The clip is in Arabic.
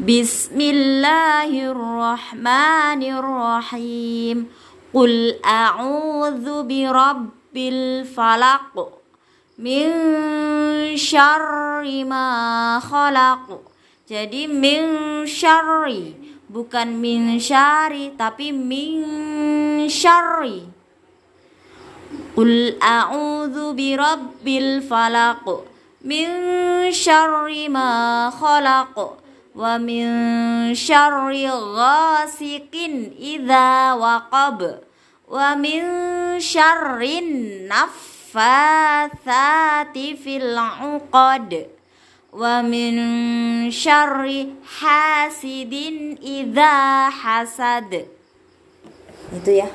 بسم الله الرحمن الرحيم. قل أعوذ برب الفلق من شر ما خلق. jadi من شر bukan من شر tapi من شر قل أعوذ برب الفلق من شر ما خلق. Wa min syarri ghasiqin idza waqab. Wa min syarrin naffatsati fil 'uqad. Wa min syarri hasidin idza hasad. Itu ya